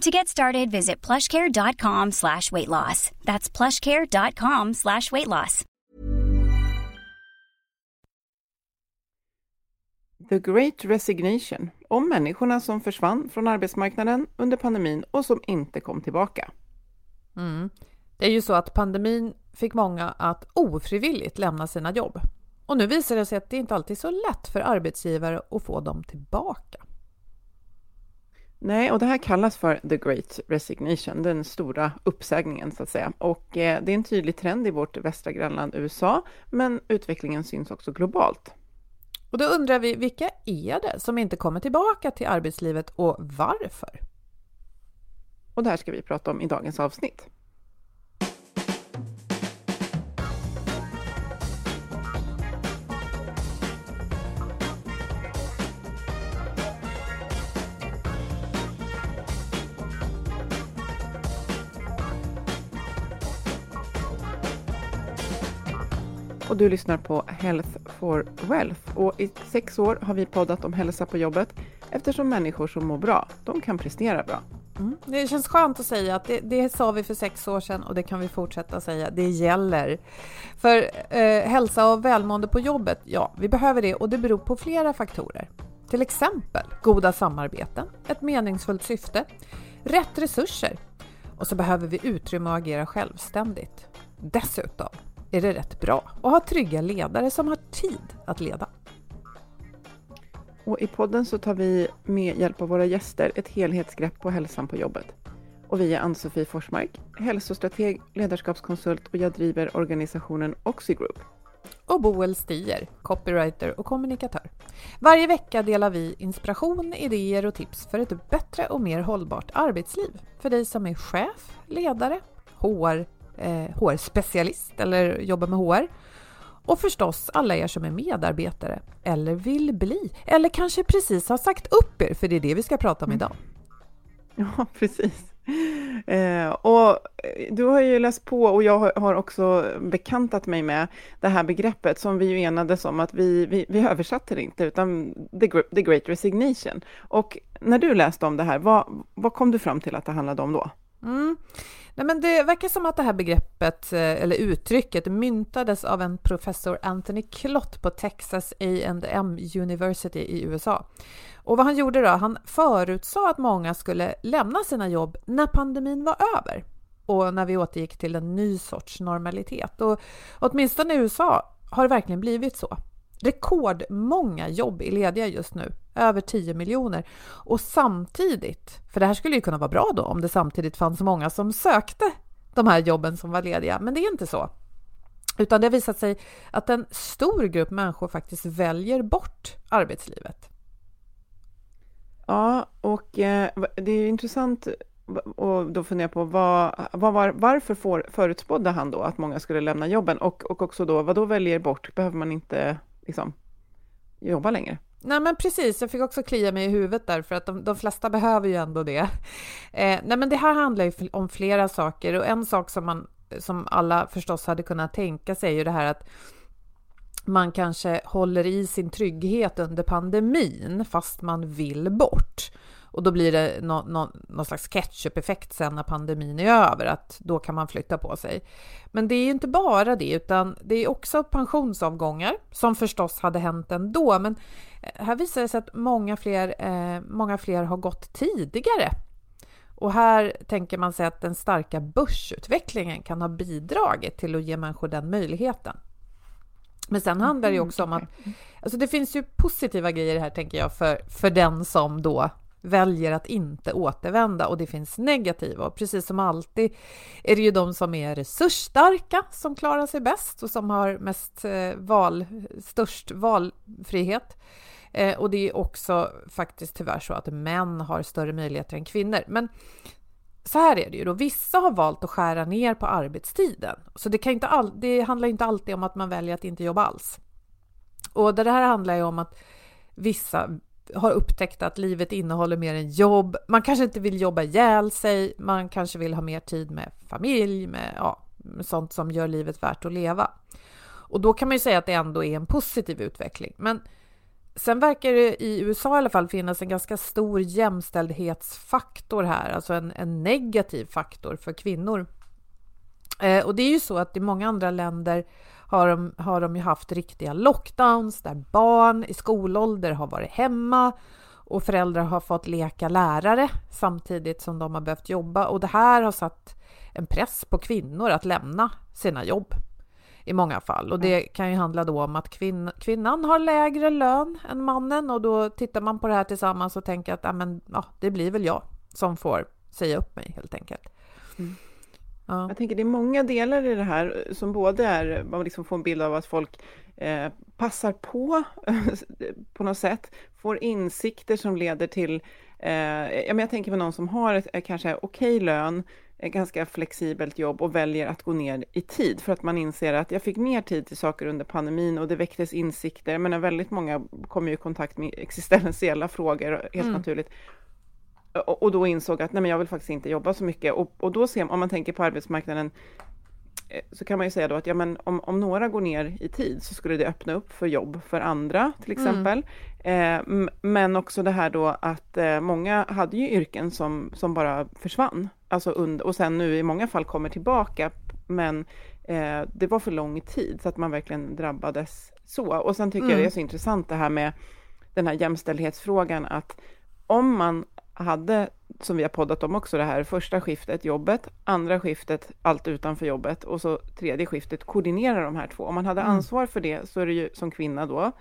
To get started, visit plushcare.com slash weight loss. That's plushcare.com slash weight loss. The Great Resignation om människorna som försvann från arbetsmarknaden under pandemin och som inte kom tillbaka. Mm. Det är ju så att pandemin fick många att ofrivilligt lämna sina jobb. Och nu visar det sig att det inte alltid är så lätt för arbetsgivare att få dem tillbaka. Nej, och det här kallas för the great resignation, den stora uppsägningen så att säga. Och eh, det är en tydlig trend i vårt västra grannland USA, men utvecklingen syns också globalt. Och då undrar vi, vilka är det som inte kommer tillbaka till arbetslivet och varför? Och det här ska vi prata om i dagens avsnitt. Och du lyssnar på Health for Wealth. Och i sex år har vi poddat om hälsa på jobbet eftersom människor som mår bra, de kan prestera bra. Mm. Det känns skönt att säga att det, det, sa vi för sex år sedan och det kan vi fortsätta säga. Det gäller. För eh, hälsa och välmående på jobbet, ja, vi behöver det och det beror på flera faktorer. Till exempel goda samarbeten, ett meningsfullt syfte, rätt resurser och så behöver vi utrymme att agera självständigt. Dessutom är det rätt bra att ha trygga ledare som har tid att leda. Och I podden så tar vi med hjälp av våra gäster ett helhetsgrepp på hälsan på jobbet. Och vi är Ann-Sofie Forsmark, hälsostrateg, ledarskapskonsult och jag driver organisationen Oxigroup. Och Boel Stier, copywriter och kommunikatör. Varje vecka delar vi inspiration, idéer och tips för ett bättre och mer hållbart arbetsliv för dig som är chef, ledare, HR eh, HR-specialist eller jobbar med HR. Och förstås alla er som är medarbetare eller vill bli eller kanske precis har sagt upp er, för det är det vi ska prata om idag. Ja, precis. Eh, och du har ju läst på och jag har också bekantat mig med det här begreppet som vi ju enades om att vi, vi, vi översatte det inte, utan the, the Great Resignation. Och när du läste om det här, vad, vad kom du fram till att det handlade om då? Mm. Nej, men det verkar som att det här begreppet, eh, eller uttrycket, myntades av en professor Anthony Klott på Texas A&M University i USA. Och vad han gjorde då? Han förutsade att många skulle lämna sina jobb när pandemin var över och när vi återgick till en ny sorts normalitet. Och åtminstone i USA har det verkligen blivit så. Rekordmånga jobb är lediga just nu, över 10 miljoner. Och samtidigt, för det här skulle ju kunna vara bra då om det samtidigt fanns många som sökte de här jobben som var lediga, men det är inte så. Utan det har visat sig att en stor grupp människor faktiskt väljer bort arbetslivet. Ja, och eh, det är intressant och då funderar jag på vad, vad var, varför får, förutspådde han då att många skulle lämna jobben och, och också då vad då väljer bort? Behöver man inte liksom, jobba längre. Nej men precis, jag fick också klia mig i huvudet där för att de, de flesta behöver ju ändå det. Eh, nej men det här handlar ju om flera saker och en sak som man som alla förstås hade kunnat tänka sig är ju det här att man kanske håller i sin trygghet under pandemin fast man vill bort. Och då blir det no, no, någon slags ketchup-effekt sen när pandemin är över, att då kan man flytta på sig. Men det är ju inte bara det, utan det är också pensionsavgångar som förstås hade hänt ändå. Men eh, här visar det sig att många fler, eh, många fler har gått tidigare. Och här tänker man sig att den starka börsutvecklingen kan ha bidragit till att ge människor den möjligheten. Men sen handlar det ju också om att alltså det finns ju positiva grejer här tänker jag för, för den som då väljer att inte återvända och det finns negativa. Och precis som alltid är det ju de som är resursstarka som klarar sig bäst och som har mest eh, val, störst valfrihet. Eh, och det är också faktiskt tyvärr så att män har större möjligheter än kvinnor. Men så här är det ju då, vissa har valt att skära ner på arbetstiden. Så det, kan inte all, det handlar inte alltid om att man väljer att inte jobba alls. Och det här handlar ju om att vissa har upptäckt att livet innehåller mer än jobb. Man kanske inte vill jobba ihjäl sig, man kanske vill ha mer tid med familj, med, ja, med sånt som gör livet värt att leva. Och då kan man ju säga att det ändå är en positiv utveckling. Men sen verkar det i USA i alla fall finnas en ganska stor jämställdhetsfaktor här, alltså en, en negativ faktor för kvinnor. Eh, och det är ju så att i många andra länder har de, har de ju haft riktiga lockdowns där barn i skolålder har varit hemma och föräldrar har fått leka lärare samtidigt som de har behövt jobba och det här har satt en press på kvinnor att lämna sina jobb i många fall. Och det kan ju handla då om att kvinn, kvinnan har lägre lön än mannen och då tittar man på det här tillsammans och tänker att ja, men, ja, det blir väl jag som får säga upp mig helt enkelt. Mm. Ja. Jag tänker det är många delar i det här som både är, man liksom får en bild av att folk eh, passar på på något sätt, får insikter som leder till, eh, jag tänker på någon som har ett kanske okej lön, ett ganska flexibelt jobb och väljer att gå ner i tid för att man inser att jag fick mer tid till saker under pandemin och det väcktes insikter. Jag menar väldigt många kommer i kontakt med existentiella frågor helt mm. naturligt och då insåg att nej men jag vill faktiskt inte jobba så mycket. Och, och då ser man, om man tänker på arbetsmarknaden, eh, så kan man ju säga då att ja, men om, om några går ner i tid så skulle det öppna upp för jobb för andra till mm. exempel. Mm. Eh, men också det här då att eh, många hade ju yrken som, som bara försvann. Alltså under, och sen nu i många fall kommer tillbaka, men eh, det var för lång tid så att man verkligen drabbades så. Och sen tycker mm. jag det är så intressant det här med den här jämställdhetsfrågan att om man hade, som vi har poddat om också, det här första skiftet, jobbet, andra skiftet, allt utanför jobbet och så tredje skiftet, koordinera de här två. Om man hade mm. ansvar för det, så är det ju som kvinna då,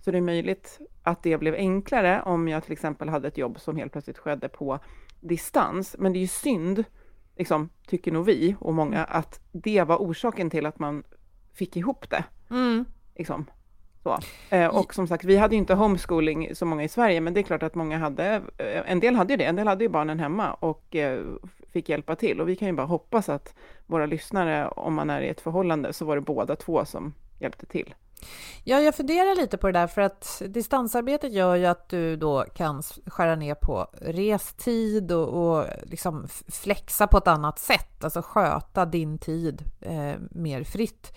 så det är möjligt att det blev enklare om jag till exempel hade ett jobb som helt plötsligt skedde på distans. Men det är ju synd, liksom, tycker nog vi och många, att det var orsaken till att man fick ihop det. Mm. Liksom. Så. Eh, och som sagt, vi hade ju inte homeschooling så många i Sverige, men det är klart att många hade, eh, en del hade ju det, en del hade ju barnen hemma och eh, fick hjälpa till. Och vi kan ju bara hoppas att våra lyssnare, om man är i ett förhållande, så var det båda två som hjälpte till. Ja, jag funderar lite på det där för att distansarbetet gör ju att du då kan skära ner på restid och, och liksom flexa på ett annat sätt, alltså sköta din tid eh, mer fritt.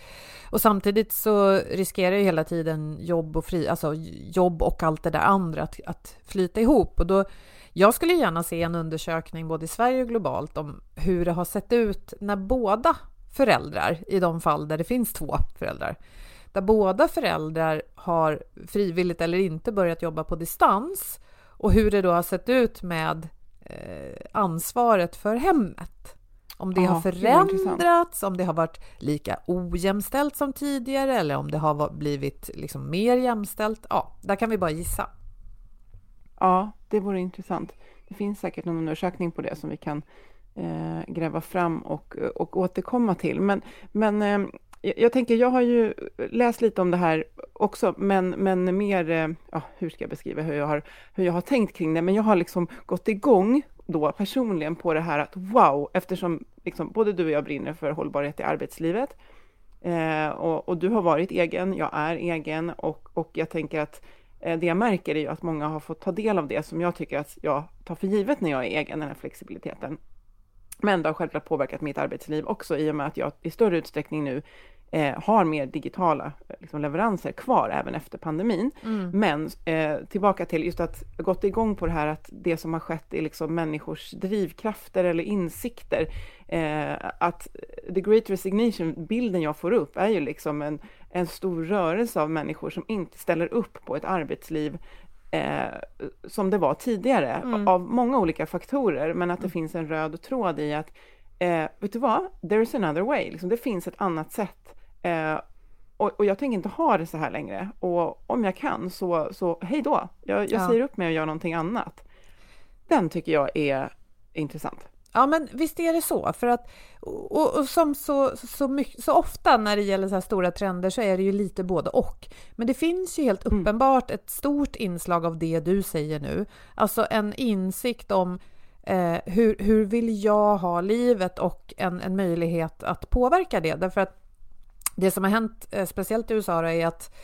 Och samtidigt så riskerar ju hela tiden jobb och fri, alltså jobb och allt det där andra att, att flyta ihop och då jag skulle gärna se en undersökning både i Sverige och globalt om hur det har sett ut när båda föräldrar, i de fall där det finns två föräldrar, där båda föräldrar har frivilligt eller inte börjat jobba på distans och hur det då har sett ut med eh, ansvaret för hemmet. Om det ja, har förändrats, om det har varit lika ojämställt som tidigare eller om det har blivit liksom mer jämställt. Ja, där kan vi bara gissa. Ja, det vore intressant. Det finns säkert någon undersökning på det som vi kan eh, gräva fram och, och återkomma till. Men, men eh, jag tänker, jag har ju läst lite om det här också, men, men mer, eh, ja, hur ska jag beskriva hur jag, har, hur jag har tänkt kring det, men jag har liksom gått igång då personligen på det här att wow, eftersom liksom både du och jag brinner för hållbarhet i arbetslivet, eh, och, och, du har varit egen, jag är egen, och, och jag tänker att eh, det jag märker är ju att många har fått ta del av det som jag tycker att jag tar för givet när jag är egen, den här flexibiliteten. Men det har självklart påverkat mitt arbetsliv också i och med att jag i större utsträckning nu eh, har mer digitala liksom, leveranser kvar även efter pandemin. Mm. Men eh, tillbaka till just att gått igång på det här att det som har skett är liksom människors drivkrafter eller insikter. Eh, att the great resignation, bilden jag får upp är ju liksom en, en stor rörelse av människor som inte ställer upp på ett arbetsliv eh, som det var tidigare, mm. av många olika faktorer, men att det mm. finns en röd tråd i att eh, vet du vad, there's another way, liksom, det finns ett annat sätt. Eh, och, och, jag tänker inte ha det så här längre. Och om jag kan så, så hej då, jag, jag ja. säger upp mig och gör någonting annat. Den tycker jag är intressant. Ja, men visst är det så. För att, och, och som så, så, mycket, så ofta när det gäller så här stora trender så är det ju lite både och. Men det finns ju helt mm. uppenbart ett stort inslag av det du säger nu. Alltså en insikt om eh, hur, hur vill jag ha livet och en, en möjlighet att påverka det. Därför att det som har hänt, eh, speciellt i USA, är att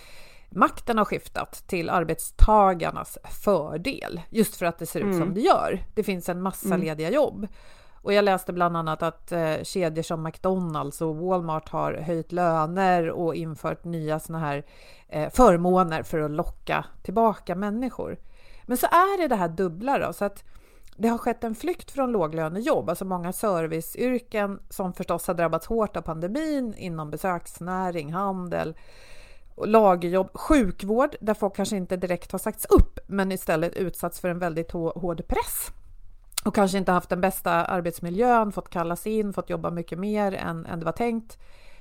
makten har skiftat till arbetstagarnas fördel, just för att det ser ut mm. som det gör. Det finns en massa mm. lediga jobb. Och jag läste bland annat att eh, kedjor som McDonalds och Walmart har höjt löner och infört nya såna här eh, förmåner för att locka tillbaka människor. Men så är det det här dubbla då, så att det har skett en flykt från låglönejobb, alltså många serviceyrken som förstås har drabbats hårt av pandemin inom besöksnäring, handel, och lagerjobb, sjukvård där folk kanske inte direkt har sagts upp men istället utsatts för en väldigt hård press och kanske inte haft den bästa arbetsmiljön, fått kallas in, fått jobba mycket mer än, än det var tänkt.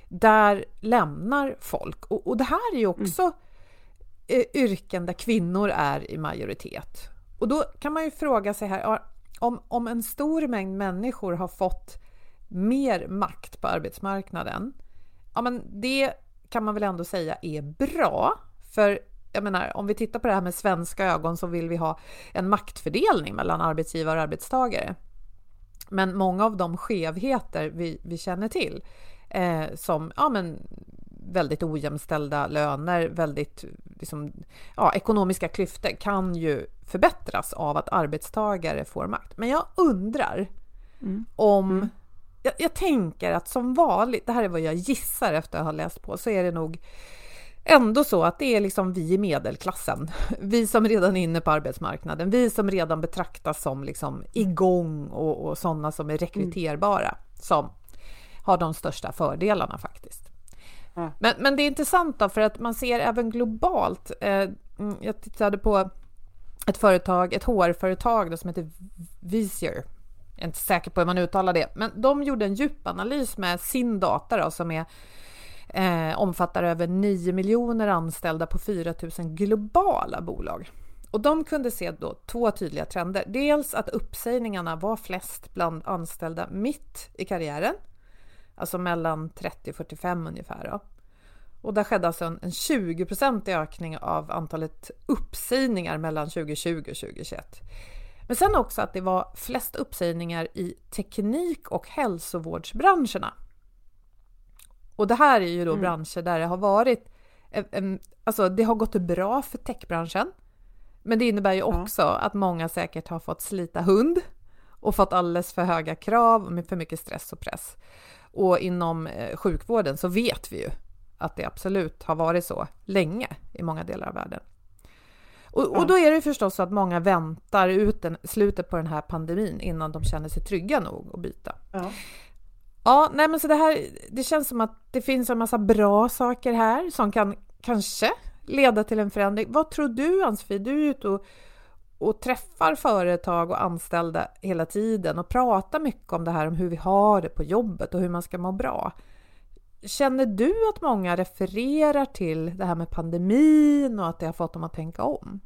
Där lämnar folk. Och, och det här är ju mm. också mm. yrken där kvinnor är i majoritet. Och då kan man ju fråga sig här, om, om en stor mängd människor har fått mer makt på arbetsmarknaden, ja men det kan man väl ändå säga är bra. För jag menar, om vi tittar på det här med svenska ögon så vill vi ha en maktfördelning mellan arbetsgivare och arbetstagare. Men många av de skevheter vi, vi känner till, eh, som ja, men väldigt ojämställda löner, väldigt liksom, ja, ekonomiska klyftor kan ju förbättras av att arbetstagare får makt. Men jag undrar mm. om mm. Jag, jag, tänker att som vanligt, det här är vad jag gissar efter att ha läst på, så är det nog ändå så att det är liksom vi i medelklassen, vi som redan är inne på arbetsmarknaden, vi som redan betraktas som liksom igång och, och sådana som är rekryterbara, mm. som har de största fördelarna faktiskt. Mm. Men, men det är intressant då, för att man ser även globalt. Eh, mm, jag tittade på ett företag, ett HR-företag som heter Visier. Jag är inte säker på hur man uttalar det, men de gjorde en djupanalys med sin data då, som är eh, omfattar över 9 miljoner anställda på 4 000 globala bolag. Och de kunde se då två tydliga trender. Dels att uppsägningarna var flest bland anställda mitt i karriären, alltså mellan 30 och 45 ungefär. Då. Och där skedde alltså en, en 20-procentig ökning av antalet uppsägningar mellan 2020 och 2021. Men sen också att det var flest uppsägningar i teknik och hälsovårdsbranscherna. Och det här är ju då mm. branscher där det har varit, alltså det har gått bra för techbranschen. Men det innebär ju också ja. att många säkert har fått slita hund och fått alldeles för höga krav med för mycket stress och press. Och inom eh, sjukvården så vet vi ju att det absolut har varit så länge i många delar av världen. Och, och då är det förstås så att många väntar ut den, slutet på den här pandemin innan de känner sig trygga nog att byta. Ja. Ja, nej men så det här, det känns som att det finns en massa bra saker här som kan kanske leda till en förändring. Vad tror du Ann-Sofie? Du är ute och, och träffar företag och anställda hela tiden och pratar mycket om det här om hur vi har det på jobbet och hur man ska må bra. Känner du att många refererar till det här med pandemin och att det har fått dem att tänka om?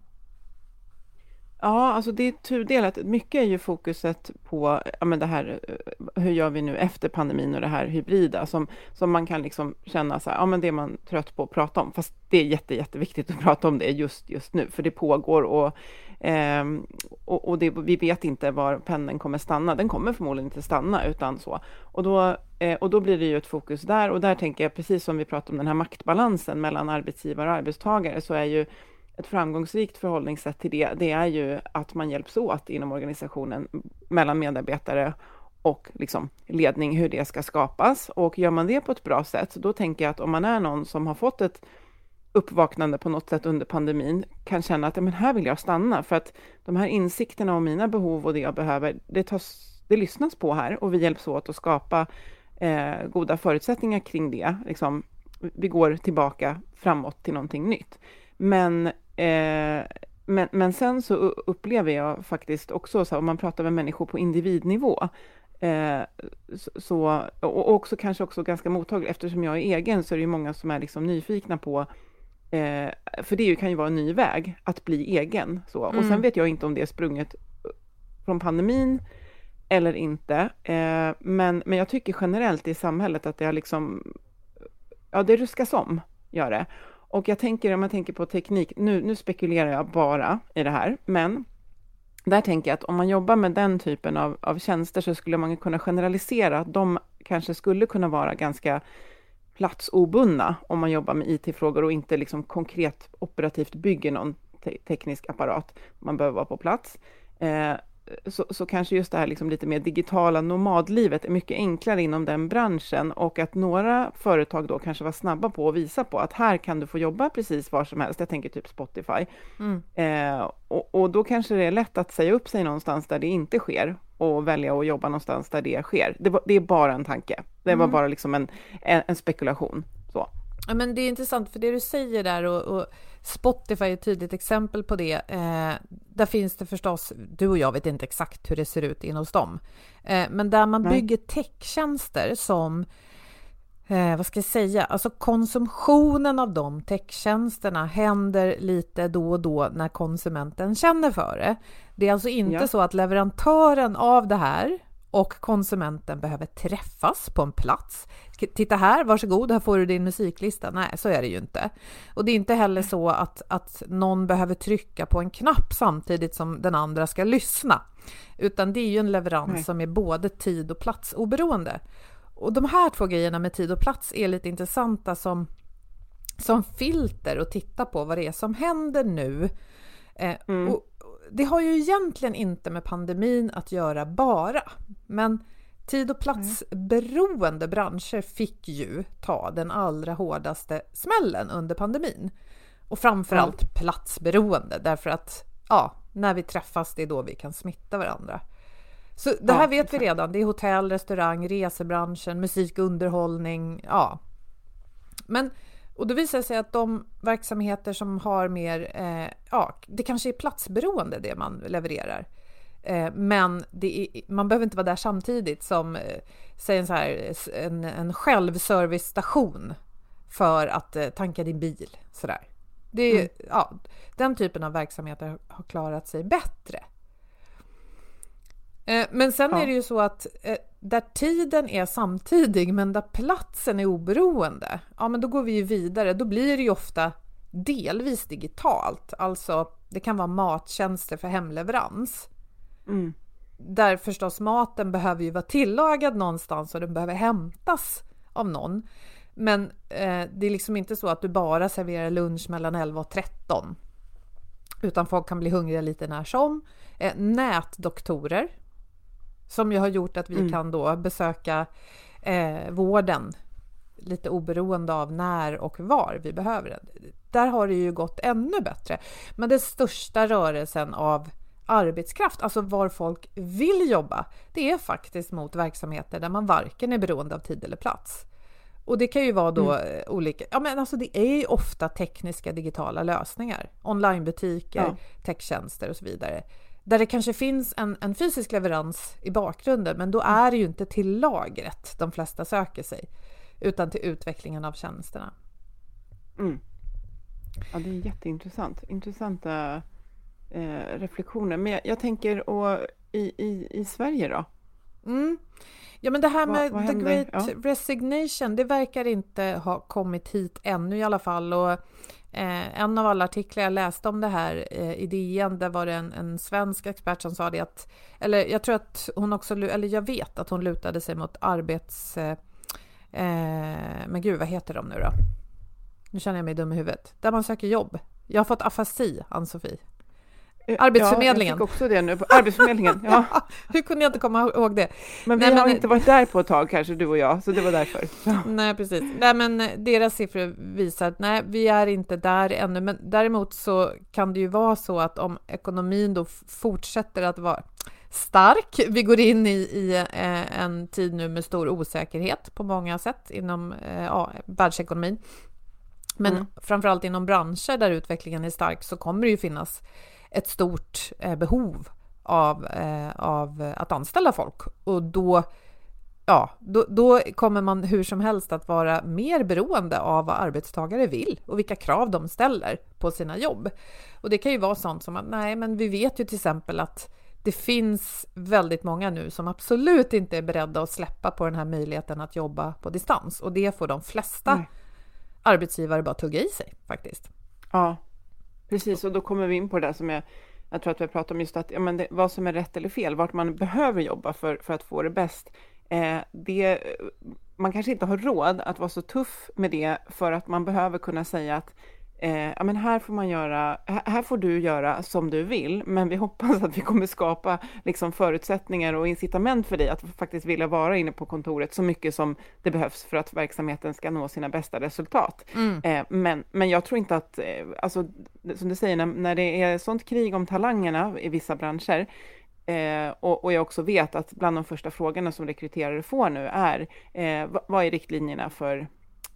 Ja, alltså det är tudelat. Mycket är ju fokuset på ja, men det här, eh, hur gör vi nu efter pandemin och det här hybrida som, som man kan liksom känna så här, ja men det är man trött på att prata om. Fast det är jätte, jätteviktigt att prata om det just, just nu, för det pågår och, eh, och, och det, vi vet inte var pendeln kommer stanna. Den kommer förmodligen inte stanna utan så. Och då, eh, och då blir det ju ett fokus där och där tänker jag, precis som vi pratade om den här maktbalansen mellan arbetsgivare och arbetstagare, så är ju ett framgångsrikt förhållningssätt till det, det är ju att man hjälps åt inom organisationen mellan medarbetare och liksom ledning, hur det ska skapas. Och gör man det på ett bra sätt, då tänker jag att om man är någon som har fått ett uppvaknande på något sätt under pandemin, kan känna att men här vill jag stanna, för att de här insikterna om mina behov och det jag behöver, det, tas, det lyssnas på här och vi hjälps åt att skapa eh, goda förutsättningar kring det. Liksom, vi går tillbaka framåt till någonting nytt. Men, eh, men, men sen så upplever jag faktiskt också, så här, om man pratar med människor på individnivå, Eh, så, och också kanske också ganska mottaglig, eftersom jag är egen så är det ju många som är liksom nyfikna på, eh, för det kan ju vara en ny väg, att bli egen. Så. Mm. Och sen mm. vet jag inte om det är sprunget från pandemin eller inte, men, men jag tycker generellt i samhället att det har liksom, ja det ruskas om, gör det. Och jag tänker, om jag tänker på teknik, nu, nu spekulerar jag bara i det här, men där tänker jag att om man jobbar med den typen av, av tjänster så skulle man kunna generalisera att de kanske skulle kunna vara ganska platsobundna om man jobbar med IT-frågor och inte liksom konkret operativt bygger någon te teknisk apparat. Man behöver vara på plats. Eh, så, så kanske just det här liksom lite mer digitala nomadlivet är mycket enklare inom den branschen och att några företag då kanske var snabba på att visa på att här kan du få jobba precis var som helst. Jag tänker typ Spotify. Mm. Eh, och, och, då kanske det är lätt att säga upp sig någonstans där det inte sker och välja att jobba någonstans där det sker. Det, var, det är bara en tanke. Det var mm. bara liksom en, en, en spekulation. Så. Ja, men det är intressant, för det du säger där och, och Spotify är ett tydligt exempel på det. Eh, där finns det förstås, du och jag vet inte exakt hur det ser ut in hos dem, eh, men där man Nej. bygger techtjänster som eh, vad ska jag säga, alltså konsumtionen av de techtjänsterna händer lite då och då när konsumenten känner för det. Det är alltså inte ja. så att leverantören av det här och konsumenten behöver träffas på en plats. Titta här, varsågod, här får du din musiklista. Nej, så är det ju inte. Och det är inte heller så att, att någon behöver trycka på en knapp samtidigt som den andra ska lyssna, utan det är ju en leverans Nej. som är både tid och platsoberoende. Och de här två grejerna med tid och plats är lite intressanta som, som filter och titta på vad det är som händer nu. Eh, mm. och, det har ju egentligen inte med pandemin att göra bara, men tid och platsberoende branscher fick ju ta den allra hårdaste smällen under pandemin. Och framförallt mm. platsberoende, därför att ja, när vi träffas, det är då vi kan smitta varandra. Så det här ja, vet vi redan. Det är hotell, restaurang, resebranschen, musik, underhållning. Ja. Men och då visar det sig att de verksamheter som har mer, eh, ja, det kanske är platsberoende det man levererar. Eh, men är, man behöver inte vara där samtidigt som, eh, säg en, så här, en, en självservicestation för att eh, tanka din bil. Sådär. Det är, mm. ja, den typen av verksamheter har klarat sig bättre. Men sen ja. är det ju så att där tiden är samtidig men där platsen är oberoende, ja men då går vi ju vidare. Då blir det ju ofta delvis digitalt. Alltså det kan vara mattjänster för hemleverans. Mm. Där förstås maten behöver ju vara tillagad någonstans och den behöver hämtas av någon. Men eh, det är liksom inte så att du bara serverar lunch mellan 11 och 13. Utan folk kan bli hungriga lite när som. Eh, nätdoktorer som ju har gjort att vi mm. kan då besöka eh, vården lite oberoende av när och var vi behöver den. Där har det ju gått ännu bättre. Men den största rörelsen av arbetskraft, alltså var folk vill jobba, det är faktiskt mot verksamheter där man varken är beroende av tid eller plats. Och det kan ju vara då mm. olika, ja men alltså det är ju ofta tekniska digitala lösningar, onlinebutiker, ja. techtjänster och så vidare där det kanske finns en, en, fysisk leverans i bakgrunden, men då mm. är det ju inte till lagret de flesta söker sig, utan till utvecklingen av tjänsterna. Mm. Ja, det är jätteintressant. Intressanta eh, reflektioner. Men jag, jag tänker, och i, i, i Sverige då? Mm. Ja, men det här med vad, vad the great ja. resignation, det verkar inte ha kommit hit ännu i alla fall. Och Eh, en av alla artiklar jag läste om det här eh, i DN, där var det en, en, svensk expert som sa det att, eller jag tror att hon också, eller jag vet att hon lutade sig mot arbets... Eh, eh men gud, vad heter de nu då? Nu känner jag mig dum i huvudet. Där man söker jobb. Jag har fått afasi, Ann-Sofie. Arbetsförmedlingen. Ja, jag fick också det nu. Arbetsförmedlingen, ja. Hur kunde jag inte komma ihåg det? Men vi Nej, har men... inte varit där på ett tag kanske, du och jag, så det var därför. Ja. Nej, precis. Nej, men deras siffror visar att nej, vi är inte där ännu, men däremot så kan det ju vara så att om ekonomin då fortsätter att vara stark. Vi går in i, i eh, en tid nu med stor osäkerhet på många sätt inom eh, ja, världsekonomin. Men mm. framförallt inom branscher där utvecklingen är stark så kommer det ju finnas ett stort eh, behov av, eh, av att anställa folk och då ja, då, då, kommer man hur som helst att vara mer beroende av vad arbetstagare vill och vilka krav de ställer på sina jobb. Och det kan ju vara sånt som att nej, men vi vet ju till exempel att det finns väldigt många nu som absolut inte är beredda att släppa på den här möjligheten att jobba på distans och det får de flesta nej. arbetsgivare bara tugga i sig faktiskt. Ja, Precis, och då kommer vi in på det där som jag, jag tror att vi har pratat om just att ja, men det, vad som är rätt eller fel, vart man behöver jobba för, för att få det bäst. Eh, det, man kanske inte har råd att vara så tuff med det för att man behöver kunna säga att eh, ja, men här får man göra, här får du göra som du vill, men vi hoppas att vi kommer skapa liksom, förutsättningar och incitament för dig att faktiskt vilja vara inne på kontoret så mycket som det behövs för att verksamheten ska nå sina bästa resultat. Mm. Eh, men, men jag tror inte att, eh, alltså, som du säger, när, när det är sånt krig om talangerna i vissa branscher, Eh, och, och, jag också vet att bland de första frågorna som rekryterare får nu är eh, vad är riktlinjerna för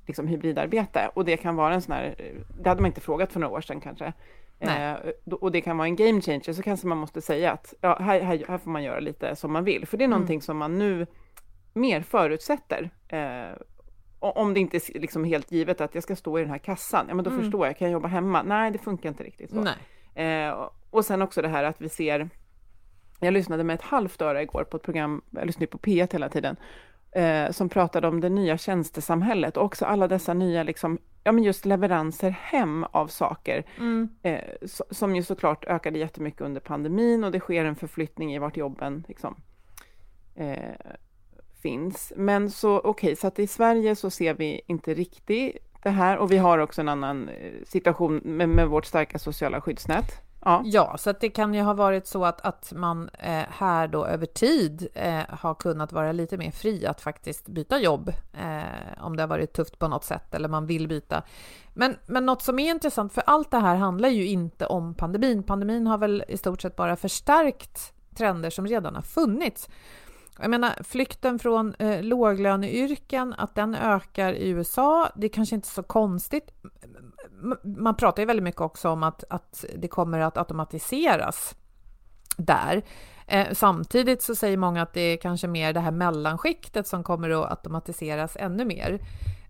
liksom hybridarbete och det kan vara en sån här, det hade man inte frågat för några år sedan kanske. Eh, och det kan vara en game changer, så kanske man måste säga att ja, här, här, här får man göra lite som man vill, för det är mm. någonting som man nu mer förutsätter. Eh, om det inte är liksom helt givet att jag ska stå i den här kassan, ja men då mm. förstår jag, kan jag jobba hemma? Nej, det funkar inte riktigt så. Eh, och sen också det här att vi ser, jag lyssnade med ett halvt öra igår på ett program, jag lyssnar på P1 hela tiden, eh, som pratade om det nya tjänstesamhället och också alla dessa nya liksom, ja men just leveranser hem av saker, mm. eh, so, som ju såklart ökade jättemycket under pandemin och det sker en förflyttning i vart jobben liksom, eh, finns. Men så okej, okay, så att i Sverige så ser vi inte riktigt det här och vi har också en annan eh, situation med, med vårt starka sociala skyddsnät. Ja. ja, så att det kan ju ha varit så att, att man eh, här då över tid eh, har kunnat vara lite mer fri att faktiskt byta jobb eh, om det har varit tufft på något sätt eller man vill byta. Men, men något som är intressant, för allt det här handlar ju inte om pandemin. Pandemin har väl i stort sett bara förstärkt trender som redan har funnits. Jag menar, flykten från eh, låglöneyrken, att den ökar i USA, det är kanske inte så konstigt man pratar ju väldigt mycket också om att, att det kommer att automatiseras där. Eh, samtidigt så säger många att det är kanske mer det här mellanskiktet som kommer att automatiseras ännu mer.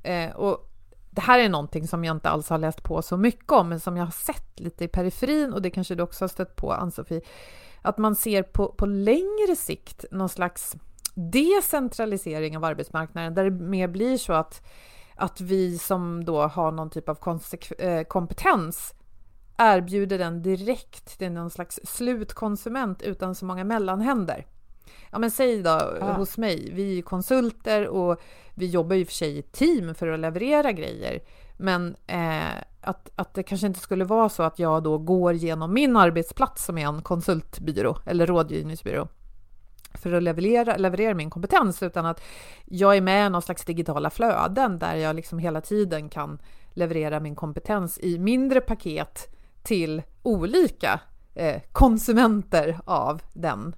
Eh, och det här är någonting som jag inte alls har läst på så mycket om, men som jag har sett lite i periferin och det kanske du också har stött på, Ann-Sofie, att man ser på, på längre sikt någon slags decentralisering av arbetsmarknaden där det mer blir så att att vi som då har någon typ av eh, kompetens erbjuder den direkt till någon slags slutkonsument utan så många mellanhänder. Ja, men säg då ah. hos mig, vi är konsulter och vi jobbar ju för sig i team för att leverera grejer. Men eh, att, att det kanske inte skulle vara så att jag då går genom min arbetsplats som är en konsultbyrå eller rådgivningsbyrå för att leverera, leverera min kompetens, utan att jag är med i någon slags digitala flöden där jag liksom hela tiden kan leverera min kompetens i mindre paket till olika eh, konsumenter av den.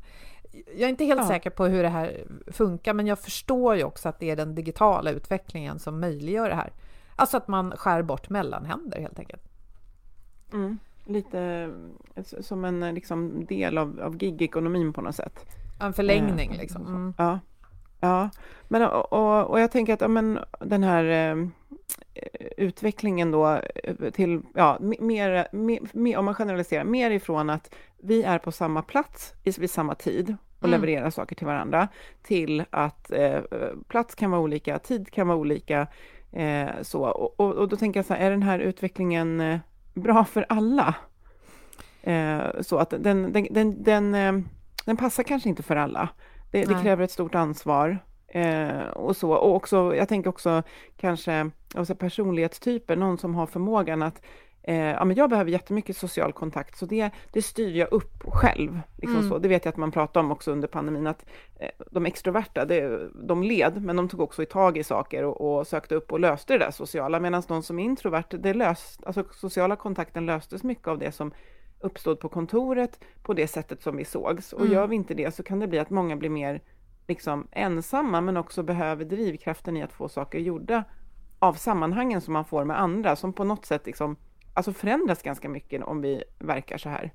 Jag är inte helt ja. säker på hur det här funkar, men jag förstår ju också att det är den digitala utvecklingen som möjliggör det här. Alltså att man skär bort mellanhänder helt enkelt. Mm, lite som en liksom, del av, av gig-ekonomin på något sätt. En förlängning eh, liksom. Mm. Ja. Ja, men och, och, och, jag tänker att ja, men, den här eh, utvecklingen då eh, till, ja, mer, mer, om man generaliserar, mer ifrån att vi är på samma plats vid samma tid och mm. levererar saker till varandra, till att eh, plats kan vara olika, tid kan vara olika, eh, så. Och, och, och, då tänker jag så här, är den här utvecklingen eh, bra för alla? Eh, så att den, den, den, den den passar kanske inte för alla. Det, det kräver ett stort ansvar. Eh, och så. Och också, jag tänker också kanske alltså personlighetstyper, någon som har förmågan att eh, ja, men jag behöver jättemycket social kontakt, så det, det styr jag upp själv. Liksom mm. så. Det vet jag att man pratar om också under pandemin, att eh, de extroverta, det, de led, men de tog också i tag i saker och, och sökte upp och löste det där sociala, medan de som är introvert, det löst, alltså sociala kontakten löstes mycket av det som uppstod på kontoret på det sättet som vi sågs. Och mm. gör vi inte det så kan det bli att många blir mer liksom ensamma, men också behöver drivkraften i att få saker gjorda av sammanhangen som man får med andra, som på något sätt liksom, alltså förändras ganska mycket om vi verkar så här.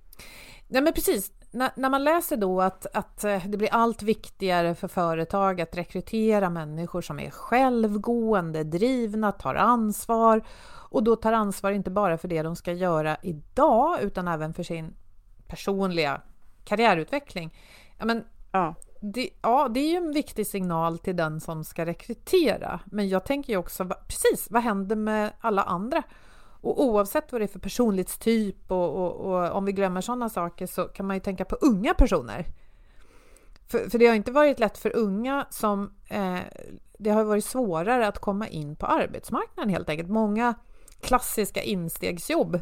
Nej men precis, när, när man läser då att, att eh, det blir allt viktigare för företag att rekrytera människor som är självgående, drivna, tar ansvar och då tar ansvar inte bara för det de ska göra idag utan även för sin personliga karriärutveckling. Ja, men, ja. Det, ja, det är ju en viktig signal till den som ska rekrytera. Men jag tänker ju också, precis, vad händer med alla andra? Och oavsett vad det är för personlighetstyp och, och, och om vi glömmer sådana saker så kan man ju tänka på unga personer. För, för det har inte varit lätt för unga som eh, det har varit svårare att komma in på arbetsmarknaden helt enkelt. Många klassiska instegsjobb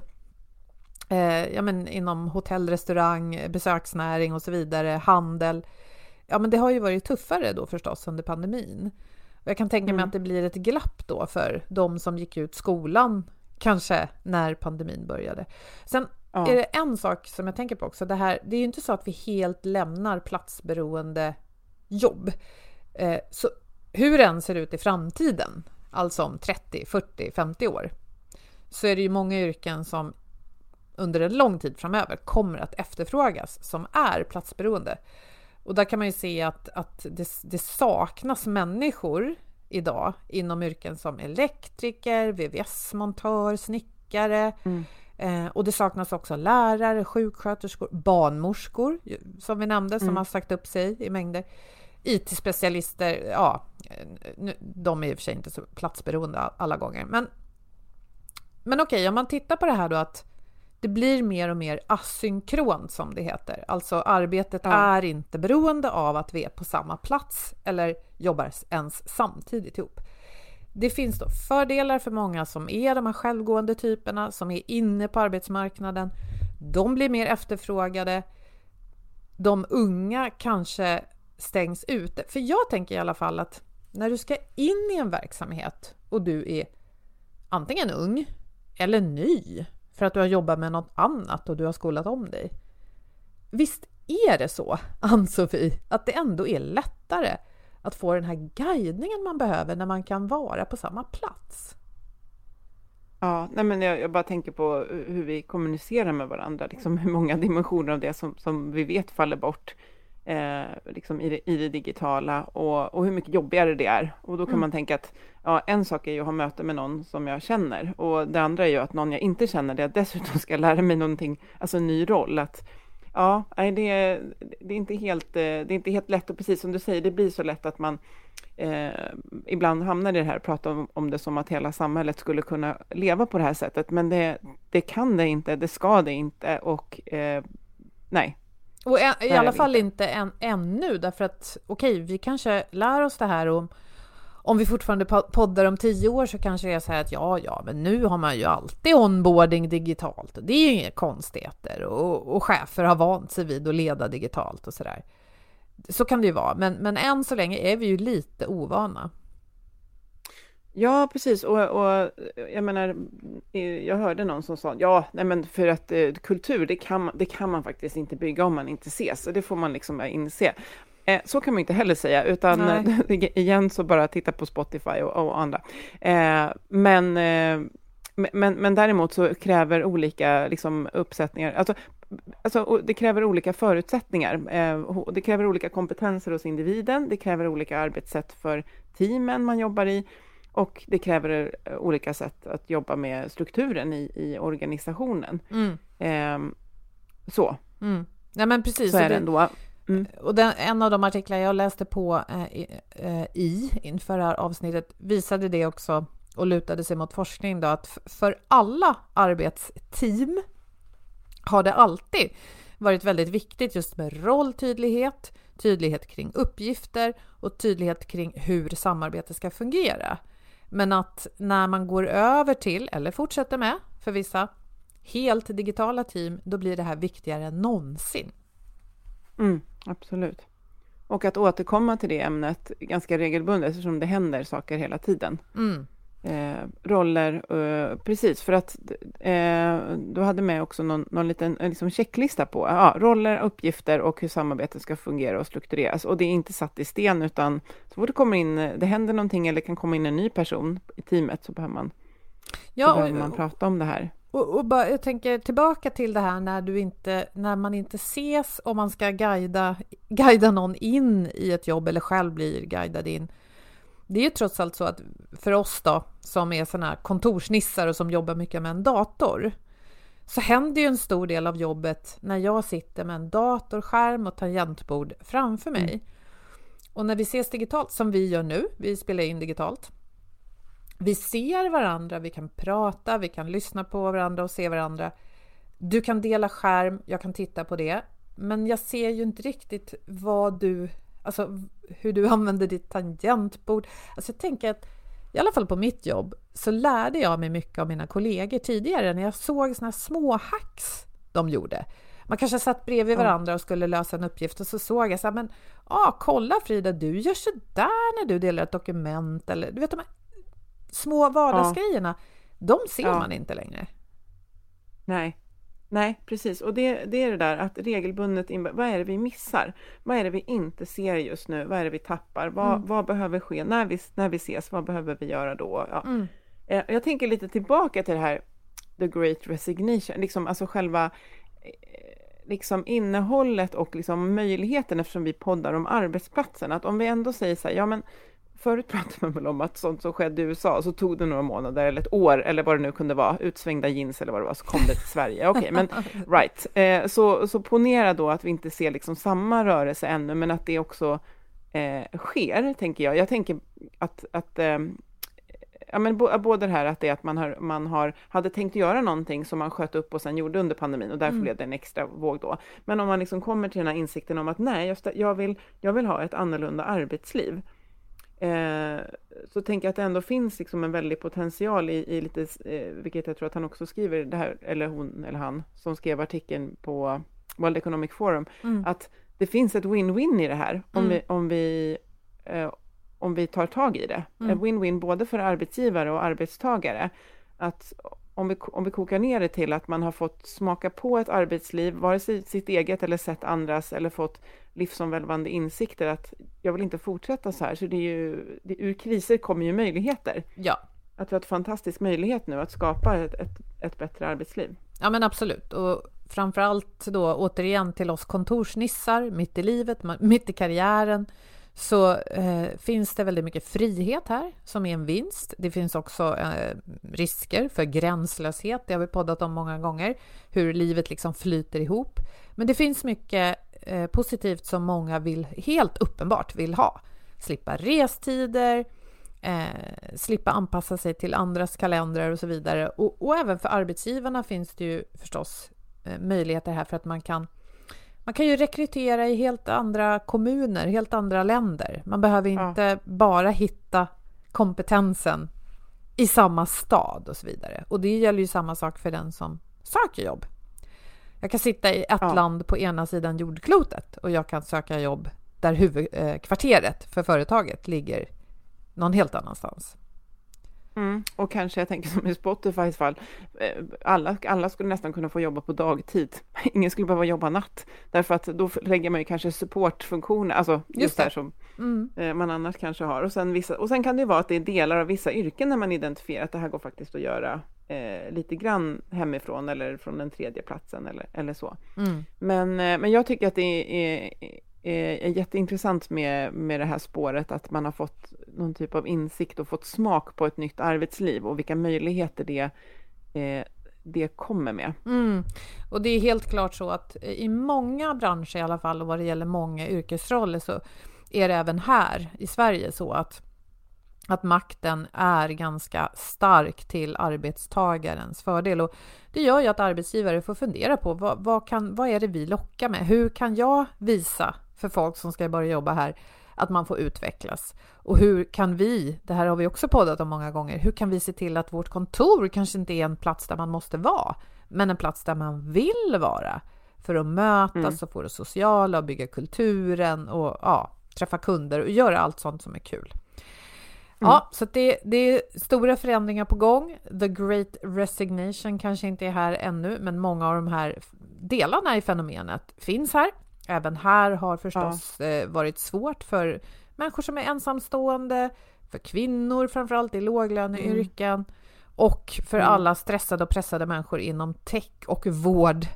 eh, ja, men inom hotell, restaurang, besöksnäring och så vidare, handel. Ja, men det har ju varit tuffare då förstås under pandemin. Och jag kan tänka mig mm. att det blir ett glapp då för de som gick ut skolan kanske när pandemin började. Sen ja. är det en sak som jag tänker på också. Det, här, det är ju inte så att vi helt lämnar platsberoende jobb. Eh, så hur den ser ut i framtiden, alltså om 30, 40, 50 år, så är det ju många yrken som under en lång tid framöver kommer att efterfrågas som är platsberoende. Och där kan man ju se att, att det, det saknas människor idag inom yrken som elektriker, VVS-montör, snickare. Mm. Eh, och det saknas också lärare, sjuksköterskor, barnmorskor som vi nämnde, som mm. har sagt upp sig i mängder. IT-specialister, ja, de är i och för sig inte så platsberoende alla gånger. Men, men okej, om man tittar på det här då att det blir mer och mer asynkront som det heter. Alltså arbetet ja. är inte beroende av att vi är på samma plats eller jobbar ens samtidigt ihop. Det finns då fördelar för många som är de här självgående typerna som är inne på arbetsmarknaden. De blir mer efterfrågade. De unga kanske stängs ute. För jag tänker i alla fall att när du ska in i en verksamhet och du är antingen ung eller ny för att du har jobbat med något annat och du har skolat om dig. Visst är det så, Ann-Sofie, att det ändå är lättare att få den här guidningen man behöver när man kan vara på samma plats? Ja, nej men jag, jag, bara tänker på hur vi kommunicerar med varandra, liksom hur många dimensioner av det som, som vi vet faller bort eh, liksom i, det, i det digitala och, och hur mycket jobbigare det är. Och då kan mm. man tänka att ja, en sak är ju att ha möte med någon som jag känner och det andra är ju att någon jag inte känner, det jag dessutom ska lära mig någonting, alltså en ny roll. Att, ja, det, det, är inte helt, eh, det är inte helt lätt och precis som du säger, det blir så lätt att man eh, ibland hamnar i det här, prata om, om det som att hela samhället skulle kunna leva på det här sättet, men det, det kan det inte, det ska det inte och eh, nej, och en, i alla fall inte än, ännu, därför att okej, okay, vi kanske lär oss det här och om vi fortfarande poddar om tio år så kanske det är så här att ja, ja, men nu har man ju alltid onboarding digitalt. Det är ju inga konstigheter och, och chefer har vant sig vid att leda digitalt och så där. Så kan det ju vara, men, men än så länge är vi ju lite ovana. Ja, precis. Och, och jag menar, jag hörde någon som sa, ja, nej men för att eh, kultur, det kan, det kan man faktiskt inte bygga om man inte ses, och det får man liksom inse. Eh, så kan man inte heller säga, utan igen så bara titta på Spotify och, och andra. Eh, men, eh, men, men däremot så kräver olika liksom, uppsättningar, alltså, alltså, det kräver olika förutsättningar. Eh, det kräver olika kompetenser hos individen, det kräver olika arbetssätt för teamen man jobbar i, och det kräver eh, olika sätt att jobba med strukturen i, i organisationen. Mm. Eh, så. Mm. Ja, men precis. Så är det ändå. Mm. Och den, en av de artiklar jag läste på eh, eh, i inför det här avsnittet visade det också och lutade sig mot forskning då att för alla arbetsteam har det alltid varit väldigt viktigt just med rolltydlighet, tydlighet kring uppgifter och tydlighet kring hur samarbetet ska fungera. Men att när man går över till, eller fortsätter med för vissa, helt digitala team, då blir det här viktigare än någonsin. Mm, absolut. Och att återkomma till det ämnet ganska regelbundet eftersom det händer saker hela tiden. Mm. Eh, roller, eh, precis, för att eh, du hade med också någon, någon liten liksom checklista på ja, roller, uppgifter och hur samarbetet ska fungera och struktureras. Och det är inte satt i sten, utan så fort det kommer in, det händer någonting eller kan komma in en ny person i teamet så behöver man, ja, så behöver man prata om det här. Och, och bara, jag tänker tillbaka till det här när, du inte, när man inte ses och man ska guida, guida någon in i ett jobb eller själv blir guidad in. Det är ju trots allt så att för oss då, som är sådana här kontorsnissar och som jobbar mycket med en dator, så händer ju en stor del av jobbet när jag sitter med en datorskärm och tangentbord framför mig. Mm. Och när vi ses digitalt, som vi gör nu, vi spelar in digitalt, vi ser varandra, vi kan prata, vi kan lyssna på varandra och se varandra. Du kan dela skärm, jag kan titta på det, men jag ser ju inte riktigt vad du, alltså hur du använder ditt tangentbord. Alltså jag tänker att i alla fall på mitt jobb så lärde jag mig mycket av mina kollegor tidigare när jag såg såna små hacks de gjorde. Man kanske satt bredvid varandra och skulle lösa en uppgift och så såg jag så här, men ah, kolla Frida, du gör så där när du delar ett dokument eller du vet de här små vardagsgrejerna, ja. de ser ja. man inte längre. Nej, Nej, precis. Och det, det är det där att regelbundet, vad är det vi missar? Vad är det vi inte ser just nu? Vad är det vi tappar? Vad, mm. vad behöver ske när vi, när vi ses? Vad behöver vi göra då? Ja. Mm. Eh, jag tänker lite tillbaka till det här the great resignation, liksom alltså själva eh, liksom innehållet och liksom möjligheten eftersom vi poddar om arbetsplatsen. Att om vi ändå säger så här, ja men Förut pratade man väl om att sånt som skedde i USA, så tog det några månader eller ett år eller vad det nu kunde vara, utsvängda jeans eller vad det var, så kom det till Sverige. Okej, okay, men right. Eh, så, så ponera då att vi inte ser liksom samma rörelse ännu, men att det också eh, sker, tänker jag. Jag tänker att, att eh, ja, men både det här att det är att man, har, man har, hade tänkt göra någonting som man sköt upp och sen gjorde under pandemin och därför mm. blev det en extra våg då. Men om man liksom kommer till den här insikten om att nej, just, jag, vill, jag vill ha ett annorlunda arbetsliv Eh, så tänker jag att det ändå finns liksom en väldig potential i, i lite, eh, vilket jag tror att han också skriver, det här, eller hon eller han, som skrev artikeln på World Economic Forum, mm. att det finns ett win-win i det här, om mm. vi, om vi, eh, om vi tar tag i det. Mm. En win-win både för arbetsgivare och arbetstagare. Att om vi, om vi kokar ner det till att man har fått smaka på ett arbetsliv, vare sig sitt eget eller sett andras, eller fått livsomvälvande insikter att jag vill inte fortsätta så här. Så det är ju, det, ur kriser kommer ju möjligheter. Ja. Att vi har en fantastisk möjlighet nu att skapa ett, ett, ett bättre arbetsliv. Ja men absolut. Och framförallt då återigen till oss kontorsnissar, mitt i livet, mitt i karriären, så eh, finns det väldigt mycket frihet här som är en vinst. Det finns också eh, risker för gränslöshet. Det har vi poddat om många gånger, hur livet liksom flyter ihop. Men det finns mycket eh, positivt som många vill, helt uppenbart vill ha. Slippa restider, eh, slippa anpassa sig till andras kalendrar och så vidare. Och, och även för arbetsgivarna finns det ju förstås eh, möjligheter här för att man kan man kan ju rekrytera i helt andra kommuner, helt andra länder. Man behöver inte ja. bara hitta kompetensen i samma stad och så vidare. Och det gäller ju samma sak för den som söker jobb. Jag kan sitta i ett ja. land på ena sidan jordklotet och jag kan söka jobb där huvudkvarteret för företaget ligger någon helt annanstans. Mm. Och kanske, jag tänker som i Spotifys fall, eh, alla, alla skulle nästan kunna få jobba på dagtid. Ingen skulle behöva jobba natt, därför att då lägger man ju kanske supportfunktioner, alltså just, just det här som mm. Eh, man annars kanske har. Och sen, vissa, och sen kan det ju vara att det är delar av vissa yrken när man identifierar att det här går faktiskt att göra eh, lite grann hemifrån eller från den tredje platsen eller, eller så. Mm. Men, eh, men jag tycker att det är, är är jätteintressant med, med det här spåret, att man har fått någon typ av insikt och fått smak på ett nytt arbetsliv och vilka möjligheter det, eh, det kommer med. Mm. Och det är helt klart så att i många branscher i alla fall, och vad det gäller många yrkesroller, så är det även här i Sverige så att att makten är ganska stark till arbetstagarens fördel. Och det gör ju att arbetsgivare får fundera på vad, vad, kan, vad är det vi lockar med? Hur kan jag visa för folk som ska börja jobba här att man får utvecklas. Och hur kan vi, det här har vi också poddat om många gånger, hur kan vi se till att vårt kontor kanske inte är en plats där man måste vara, men en plats där man vill vara för att mötas mm. och få det sociala och bygga kulturen och ja, träffa kunder och göra allt sånt som är kul. Mm. Ja, så det, det, är stora förändringar på gång. The Great Resignation kanske inte är här ännu, men många av de här delarna i fenomenet finns här. Även här har förstås ja. Eh, varit svårt för människor som är ensamstående, för kvinnor framförallt i låglöneyrken mm. och för mm. alla stressade och pressade människor inom tech och vård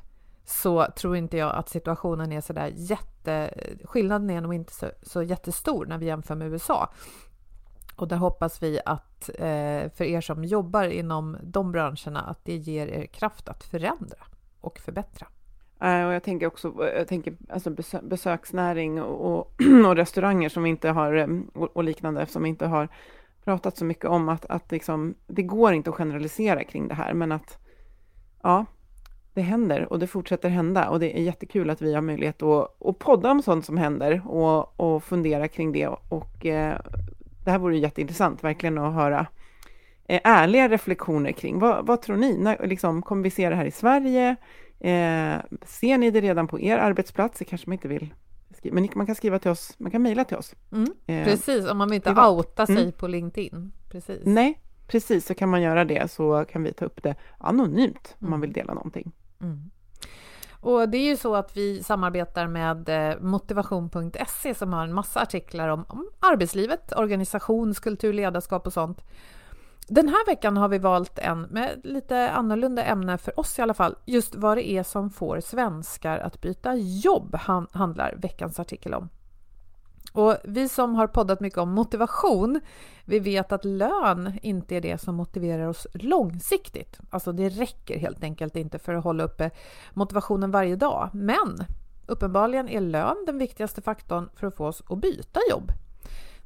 så tror inte jag att situationen är så där jätte... Skillnaden är nog inte så, så jättestor när vi jämför med USA. Och där hoppas vi att eh, för er som jobbar inom de branscherna att det ger er kraft att förändra och förbättra. Eh, och jag tänker också eh, jag tänker, alltså besöksnäring och, och restauranger som inte har, eh, och liknande, som inte har pratat så mycket om att, att liksom, det går inte att generalisera kring det här, men att ja, det händer och det fortsätter hända och det är jättekul att vi har möjlighet att, att podda om sånt som händer och, och fundera kring det och eh, det här vore jätteintressant verkligen att höra eh, ärliga reflektioner kring vad, vad tror ni? När, liksom, kommer vi se det här i Sverige? Eh, ser ni det redan på er arbetsplats? Det kanske man inte vill skriva, men man kan skriva till oss, man kan mejla till oss. Mm, eh, precis, om man vill inte outa sig mm. på LinkedIn. Precis. Nej, precis, så kan man göra det så kan vi ta upp det anonymt om man mm. vill dela någonting. Mm. Och det är ju så att vi samarbetar med eh, motivation.se som har en massa artiklar om, om arbetslivet, organisationskultur, ledarskap och sånt. Den här veckan har vi valt en med lite annorlunda ämne för oss i alla fall. Just vad det är som får svenskar att byta jobb handlar veckans artikel om. Och vi som har poddat mycket om motivation, vi vet att lön inte är det som motiverar oss långsiktigt. Alltså det räcker helt enkelt inte för att hålla uppe motivationen varje dag. Men uppenbarligen är lön den viktigaste faktorn för att få oss att byta jobb.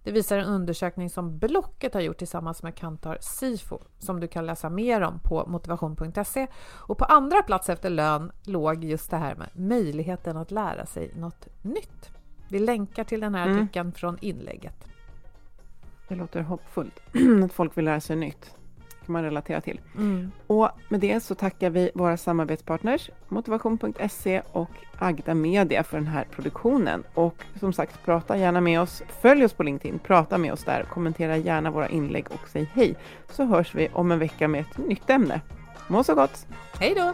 Det visar en undersökning som Blocket har gjort tillsammans med Kantar Sifo som du kan läsa mer om på motivation.se. Och på andra plats efter lön låg just det här med möjligheten att lära sig något nytt. Vi länkar till den här mm. artikeln från inlägget. Det låter hoppfullt att folk vill lära sig nytt. Kan man relatera till. Mm. Och med det så tackar vi våra samarbetspartners Motivation.se och Agda Media för den här produktionen. Och som sagt, prata gärna med oss. Följ oss på LinkedIn, prata med oss där, kommentera gärna våra inlägg och säg hej. Så hörs vi om en vecka med ett nytt ämne. Må så gott! Hej då!